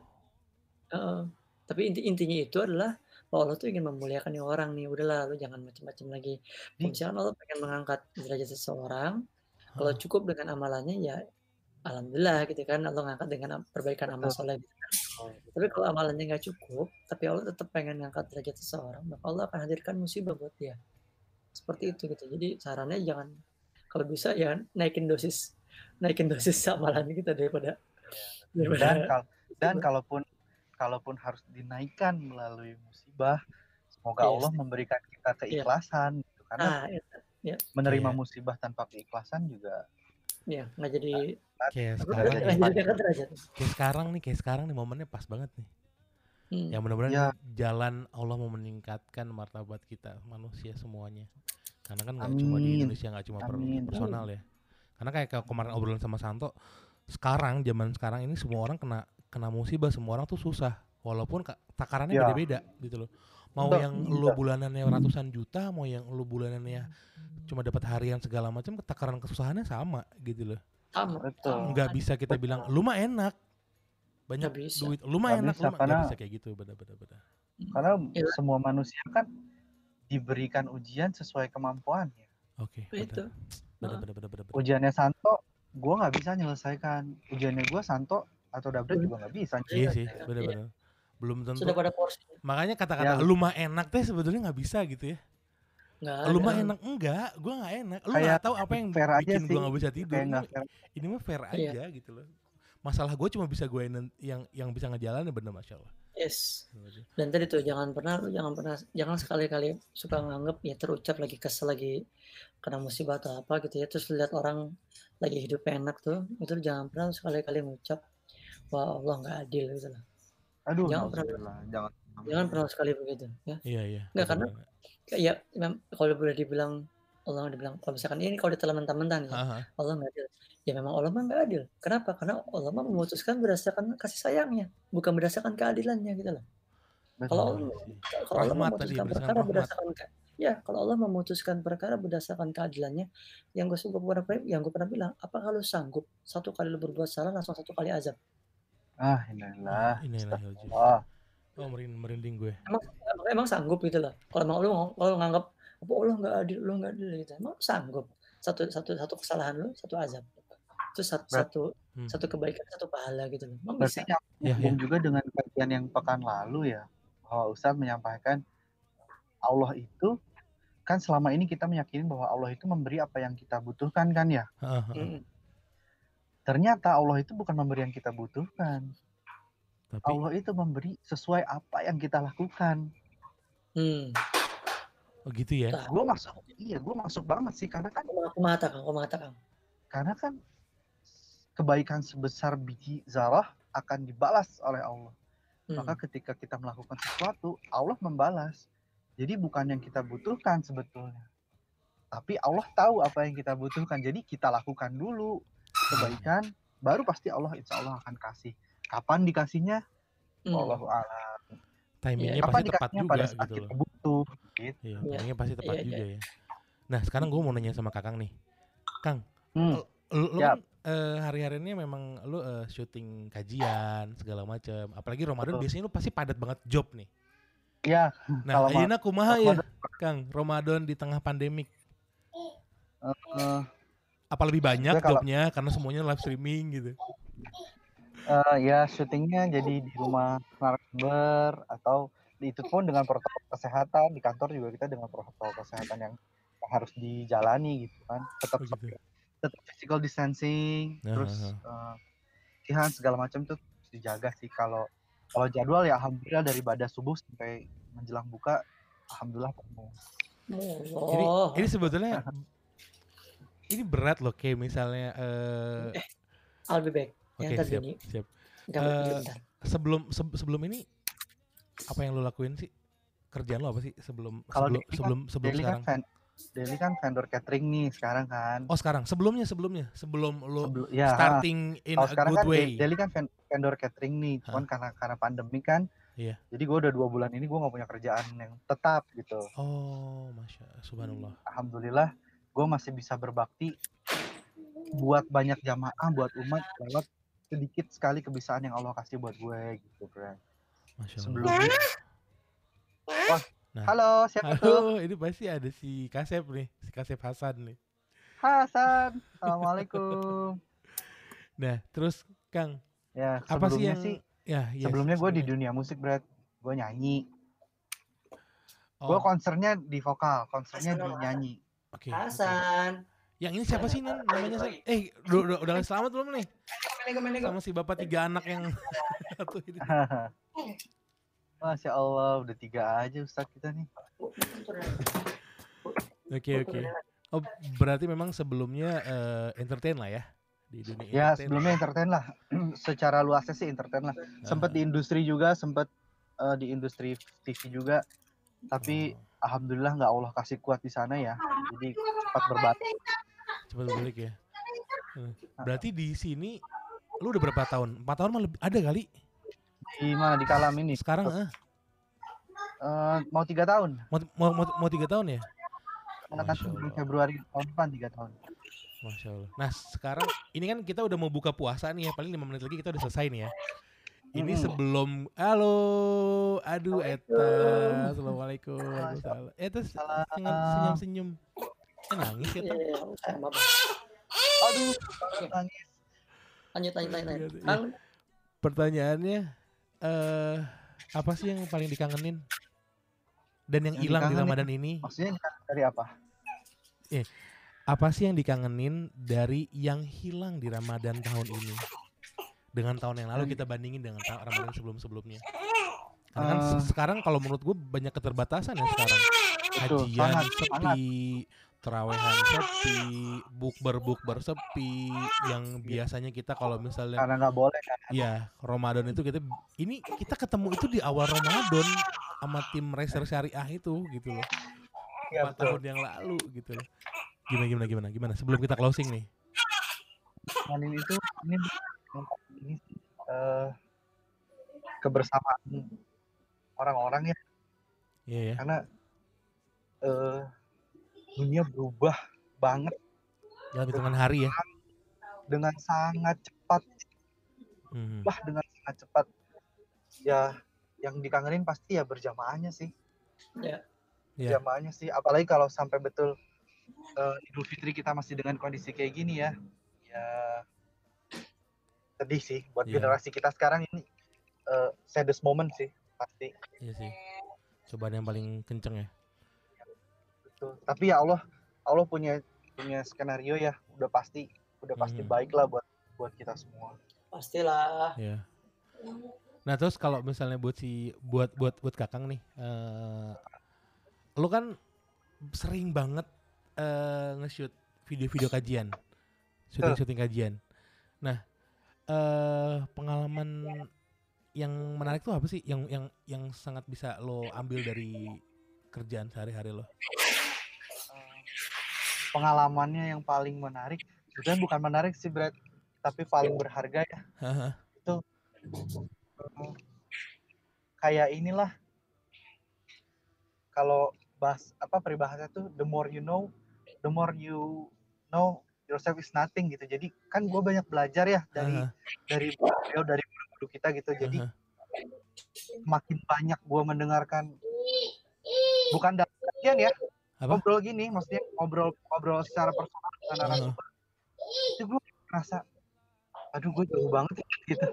tuh. Tapi inti intinya itu adalah bahwa Allah tuh ingin memuliakan nih orang nih. Udahlah, lu jangan macam-macam lagi. Kalau Iya. misalkan Allah pengen mengangkat derajat seseorang, kalau cukup dengan amalannya ya alhamdulillah gitu kan Allah ngangkat dengan perbaikan amal soleh gitu kan. Tapi kalau amalannya nggak cukup, tapi Allah tetap pengen ngangkat derajat seseorang, maka Allah akan hadirkan musibah buat dia. Seperti itu gitu. Jadi sarannya jangan kalau bisa ya naikin dosis naikin dosis amalan kita daripada Dan daripada kal dan kalaupun kalaupun harus dinaikkan melalui musibah, semoga Yes. Allah memberikan kita Iya. keikhlasan gitu. Karena ah ya, menerima Iya. musibah tanpa keikhlasan juga ya nggak jadi kayak sekarang, derajat. kayak sekarang nih, kayak sekarang nih momennya pas banget nih. Hmm. Ya mudah-mudahan Ya. jalan Allah mau meningkatkan martabat kita manusia semuanya. Karena kan nggak cuma di. Indonesia nggak cuma per- Amin. personal ya. Karena kayak ke- kemarin obrolan sama Santo, sekarang zaman sekarang ini semua orang kena kena musibah, semua orang tuh susah. Walaupun ka- takarannya Ya. beda-beda gitu loh. Mau Betul, yang betul. lu bulanannya ratusan juta, mau yang lu bulanannya cuma dapat harian segala macam, takaran kesusahannya sama gitu loh. sama Betul. Nggak bisa kita bilang lu mah enak. Banyak bisa. duit, lu mah enak, bisa, lu mah nggak karena- bisa kayak gitu, bener-bener. bener. karena Iya. semua manusia kan diberikan ujian sesuai kemampuannya. Oke, itu bener, bener, bener. Ujiannya Santo, gue nggak bisa menyelesaikan. Ujiannya gue Santo atau Dabra juga nggak bisa. Iya sih, Iya. bener-bener. Belum tentu. sudah pada porsi Makanya kata-kata Ya. lu mah enak teh sebetulnya nggak bisa gitu ya. nggak Lu mah enak enggak, gua nggak enak. Lu nggak tahu apa yang fair aja bikin sih. gua nggak bisa tidur. Kayak Ini, ini mah fair Iya. aja gitu loh. Masalah gue cuma bisa gue yang yang bisa ngejalanin bener masya Allah. yes dan tadi tuh jangan pernah lu jangan pernah jangan sekali-kali suka nganggep ya terucap lagi kesel lagi kena musibah atau apa gitu ya terus lihat orang lagi hidup enak tuh itu jangan pernah sekali-kali ngucap wah Allah nggak adil gitu lah Aduh, Jangan pernah- jangan. jangan pernah sekali begitu ya Iya iya. Nggak, karena- ya kalau boleh dibilang Allah dibilang kalau misalkan ini kalau ditelan mentah-mentah nih ya, Ha, ha. Allah nggak adil ya memang Allah mah nggak adil kenapa karena Allah mah memutuskan berdasarkan kasih sayangnya bukan berdasarkan keadilannya gitu loh Kalau. Allah- Iya kalau Allah tadi, memutuskan berdasarkan perkara rahmat. berdasarkan ke- ya kalau Allah memutuskan perkara berdasarkan keadilannya yang gue suka pernah yang gue pernah bilang apa kalau sanggup satu kali lu berbuat salah langsung satu kali azab Ah, inilah. Ini lah Wah, Oh merinding, merinding gue. emang emang, emang sanggup gitu loh kalau emang lu kalau nganggap apa Allah nggak adil lu nggak adil gitu emang lu sanggup satu satu satu kesalahan lu satu azab itu satu Berat. satu Hmm. satu kebaikan satu pahala gitu loh emang berarti bisa Ya, nyambung juga dengan kajian yang pekan lalu ya. Bahwa Ustadz menyampaikan Allah itu kan selama ini kita meyakini bahwa Allah itu memberi apa yang kita butuhkan kan ya. Ha, ha. Ternyata Allah itu bukan memberi yang kita butuhkan. Tapi Allah itu memberi sesuai apa yang kita lakukan. hmm. oh gitu ya. Nah, Gue masuk, iya gue masuk banget sih karena kan aku mata kang aku mata kang karena kan kebaikan sebesar biji zarah akan dibalas oleh Allah. Hmm. Maka ketika kita melakukan sesuatu, Allah membalas. Jadi bukan yang kita butuhkan sebetulnya. Tapi Allah tahu apa yang kita butuhkan. Jadi kita lakukan dulu kebaikan, baru pasti Allah insya Allah akan kasih. Kapan dikasihnya? Hmm. Allahu a'lam. Timingnya. Kapan pasti tepat juga pada saat gitu kita loh. butuh. Gitu. Iya, Iya. timingnya pasti tepat Iya, juga ya. Nah sekarang gue mau nanya sama Kakang nih. Kang, Hmm. lu, lu kan eh, hari-harinya memang lu eh, syuting kajian segala macam. Apalagi Ramadan Betul. biasanya lu pasti padat banget job nih. Ya, Nah, ayeuna kumaha ya. Kang? Ramadan di tengah pandemik. eh, Apa lebih banyak kalau- jobnya karena semuanya live streaming gitu? eh, ya syutingnya jadi di rumah narasumber atau di- itu pun dengan protokol kesehatan di kantor juga kita dengan protokol kesehatan yang harus dijalani gitu kan tetap Oh, gitu. tetap physical distancing Nah, terus ah. eh, latihan segala macam tuh harus dijaga sih kalau kalau jadwal ya alhamdulillah dari pada subuh sampai menjelang buka alhamdulillah penuh Ini Allah. ini sebetulnya ini berat loh kayak misalnya eh I'll be back. oke Yang tadi siap ini. siap. Bentar. Sebelum se- sebelum ini apa yang lo lakuin sih? Kerjaan lo apa sih sebelum Kalau sebelum Daily kan- sebelum sebelum Daily sekarang? kan ven- Daily kan vendor catering nih sekarang kan Oh sekarang sebelumnya sebelumnya sebelum lo Sebelum- ya starting in a sekarang good kan way. Da- Daily kan ven- vendor catering nih, cuman karena karena pandemi kan. Iya. Jadi gue udah dua bulan ini gue nggak punya kerjaan yang tetap gitu. Oh masya subhanallah. Alhamdulillah gue masih bisa berbakti buat banyak jamaah, buat umat lewat sedikit sekali kebiasaan yang Allah kasih buat gue gitu, bro. Sebelumnya. Wah, Nah. halo siapa tuh? Halo, ini pasti ada si Kasep nih, si Kasep Hasan nih. Hasan, assalamualaikum. Nah, terus Kang, Ya, apa sih sebelumnya yang sih? ya, ya sebelumnya gue di dunia musik, Brad. Gue nyanyi. Oh, Gue konsernya di vokal, konsernya di nyanyi. Oke. oke. Hasan. Yang ini siapa sih Nan? Namanya saya. Eh, udah, udah, udah selamat belum nih? Sama si bapak tiga anak yang satu ini. Masya Allah, udah tiga aja Ustadz kita nih. Oke, oke. Oh, berarti memang sebelumnya eh, entertain lah ya di dunia Ya entertain. sebelumnya entertain lah, secara luasnya sih entertain lah. Sempet Ah. di industri juga, sempet eh, di industri TV juga. Tapi Oh, alhamdulillah nggak Allah kasih kuat di sana ya. Jadi cepat berbalik. cepat balik ya. Berarti di sini lu udah berapa tahun? Empat tahun mah lebih ada kali. Di mana di kalam ini? Sekarang eh, Eh, mau tiga tahun. mau, mau, mau, mau tiga tahun ya? Karena Masya Allah. Februari tahun depan tiga tahun. Masya Allah. Nah sekarang ini kan kita udah mau buka puasa nih ya. Paling lima menit lagi kita udah selesai nih ya. Ini sebelum halo, aduh Eta, assalamualaikum, waalaikumsalam. Eta Salam. senyum senyum, eh, nangis Iya, Eta. iya, iya. Maaf. Aduh, nangis. Lanjut, lanjut. Iya, Kang, Pertanyaannya, eh apa sih yang paling dikangenin dan yang hilang di? Ramadan ini? Maksudnya dari apa? Apa sih yang dikangenin dari yang hilang di Ramadan tahun ini? Dengan tahun yang lalu kita bandingin dengan Ramadan sebelum-sebelumnya. Karena kan Eh. sekarang kalau menurut gue banyak keterbatasan ya sekarang. Sangat, sepi, terawehan sepi, bukber-bukber sepi, yang biasanya kita kalau misalnya Karena nggak boleh kan. ya Ramadan itu kita ini kita ketemu itu di awal Ramadan sama tim Racer Syariah itu gitu loh. Iya, Empat tahun yang lalu gitu loh. Gimana gimana gimana gimana sebelum kita closing nih. Manin itu ini eh, kebersamaan orang-orang ya Iya ya. karena eh, dunia berubah banget Dalam hitungan hari ya. dengan sangat cepat Mhm. lah dengan sangat cepat ya yang dikangenin pasti ya berjamaahnya sih Iya. berjamaahnya sih apalagi kalau sampai betul eh, Idul Fitri kita masih dengan kondisi kayak gini ya ya sedih sih buat Iya. generasi kita sekarang ini eh, saddest moment sih pasti Iya sih. Cobaan yang paling kenceng ya. Betul. Tapi ya Allah, Allah punya punya skenario ya, udah pasti udah pasti Mhm. baik lah buat buat kita semua. pastilah. Iya. Nah terus kalau misalnya buat si buat buat buat kakang nih, eh lu kan sering banget eh nge-shoot video-video kajian, syuting-syuting kajian. Nah, eh pengalaman yang menarik tuh apa sih? Yang yang yang sangat bisa lo ambil dari kerjaan sehari-hari lo? Pengalamannya yang paling menarik, sebenarnya bukan menarik sih Brad, tapi paling berharga ya. Itu eh, kayak inilah kalau bahas apa peribahasa tuh the more you know, the more you know yourself is nothing gitu. Jadi kan gue banyak belajar ya dari Haha. dari beliau dari guru kita gitu. Jadi Haha. makin banyak gue mendengarkan bukan dalam kajian ya Apa? ngobrol gini maksudnya ngobrol ngobrol secara personal dengan narasumber itu gue merasa aduh gue jauh banget ya, gitu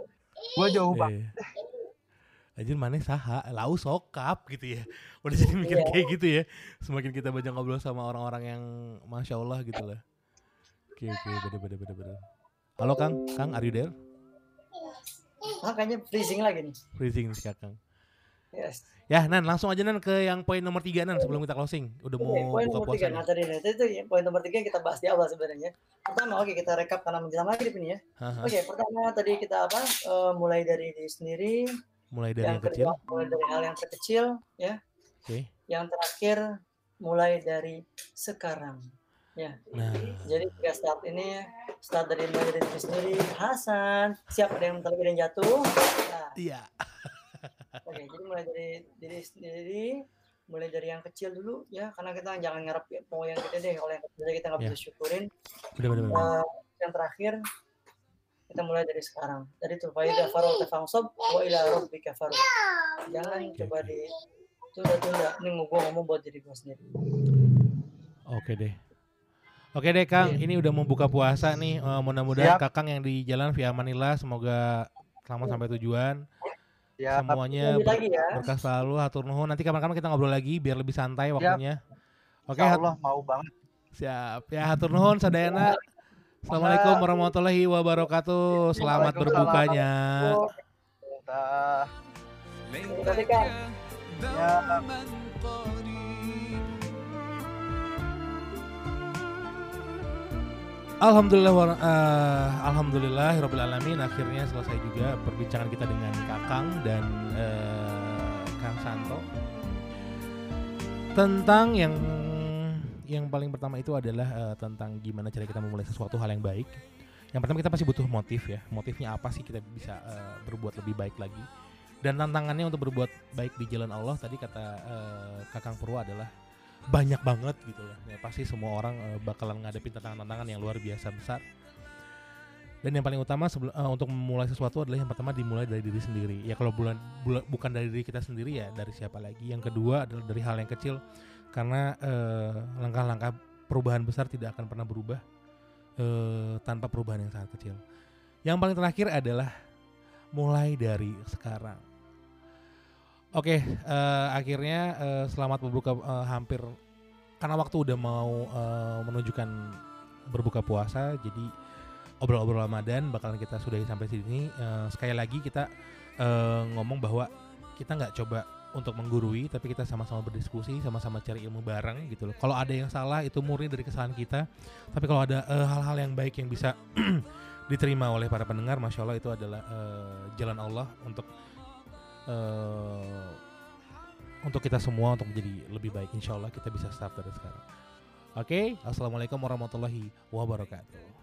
gue jauh banget Eh. Anjir mana saha, lau sokap gitu ya. Udah jadi mikir Iya. kayak gitu ya. Semakin kita banyak ngobrol sama orang-orang yang masya Allah gitu lah. Oke oke, beda beda beda beda. Halo Kang, Kang, are you there? Makanya freezing lagi nih. Freezing nih Kang. Yes. Ya, Nan, langsung aja Nan ke yang poin nomor tiga Nan sebelum kita closing. Udah mau Oke, poin buka nomor tiga. Nah tadi itu, itu poin nomor tiga yang kita bahas di awal sebenarnya. Pertama, oke kita rekap karena menjelang maghrib ini ya. Oke, pertama tadi kita apa? eh, mulai dari diri sendiri. Mulai dari yang yang kecil. kedua, mulai dari hal yang terkecil, ya. Oke. Yang terakhir, mulai dari sekarang. Nah, Jadi tiga start ini, start dari mulai dari diri sendiri. Hasan, siap ada yang terlebih dan jatuh. Nah, iya. Oke, jadi mulai dari diri sendiri, mulai dari yang kecil dulu ya, karena kita jangan ngarep ya, mau yang gede deh, kalau yang kecil aja kita nggak Ya. bisa syukurin. Bener bener. Eh, yang terakhir kita mulai dari sekarang. Jadi tuh faida farol tafangsob wa ila rabbika farol. Jangan Oke, coba oke. di tunda-tunda. Ini mau gua ngomong buat diri gua sendiri. Oke deh. Oke deh Kang, ini udah mau buka puasa nih. Eh, mudah-mudahan Siap. Kakang yang di jalan via Manila semoga selamat sampai tujuan. ya Semuanya ber- lagi ya. berkah selalu, hatur nuhun. Nanti kapan-kapan kita ngobrol lagi biar lebih santai waktunya. Oke, Insya hat- Allah mau banget siap. Ya hatur nuhun sadayana. Assalamualaikum warahmatullahi wabarakatuh. Selamat berbukanya. Kan ya Alhamdulillah eh, alhamdulillah rabbil alamin akhirnya selesai juga perbincangan kita dengan Kakang dan eh, Kang Santo tentang yang yang paling pertama itu adalah eh, tentang gimana cara kita memulai sesuatu hal yang baik. Yang pertama kita pasti butuh motif ya. Motifnya apa sih kita bisa eh, berbuat lebih baik lagi. Dan tantangannya untuk berbuat baik di jalan Allah tadi kata eh, Kakang Purwo adalah banyak banget gitu loh. Ya, pasti semua orang eh, bakalan ngadepin tantangan-tantangan yang luar biasa besar. Dan yang paling utama sebelum eh, untuk memulai sesuatu adalah yang pertama dimulai dari diri sendiri. Ya kalau bulan, bula- bukan dari diri kita sendiri ya dari siapa lagi. Yang kedua adalah dari hal yang kecil karena eh, langkah-langkah perubahan besar tidak akan pernah berubah eh, tanpa perubahan yang sangat kecil. Yang paling terakhir adalah mulai dari sekarang. Oke, eh, akhirnya eh, selamat berbuka eh, hampir karena waktu udah mau eh, menunjukkan berbuka puasa, jadi obrol-obrol Ramadan bakalan kita sudahi sampai sini. Eh, sekali lagi kita eh, ngomong bahwa kita nggak coba untuk menggurui, tapi kita sama-sama berdiskusi, sama-sama cari ilmu bareng gitu loh. Kalau ada yang salah itu murni dari kesalahan kita, tapi kalau ada hal-hal yang baik yang bisa diterima oleh para pendengar, masya Allah itu adalah eh, jalan Allah untuk eh, untuk kita semua untuk menjadi lebih baik. Insya Allah kita bisa start dari sekarang. Oke, assalamualaikum warahmatullahi wabarakatuh.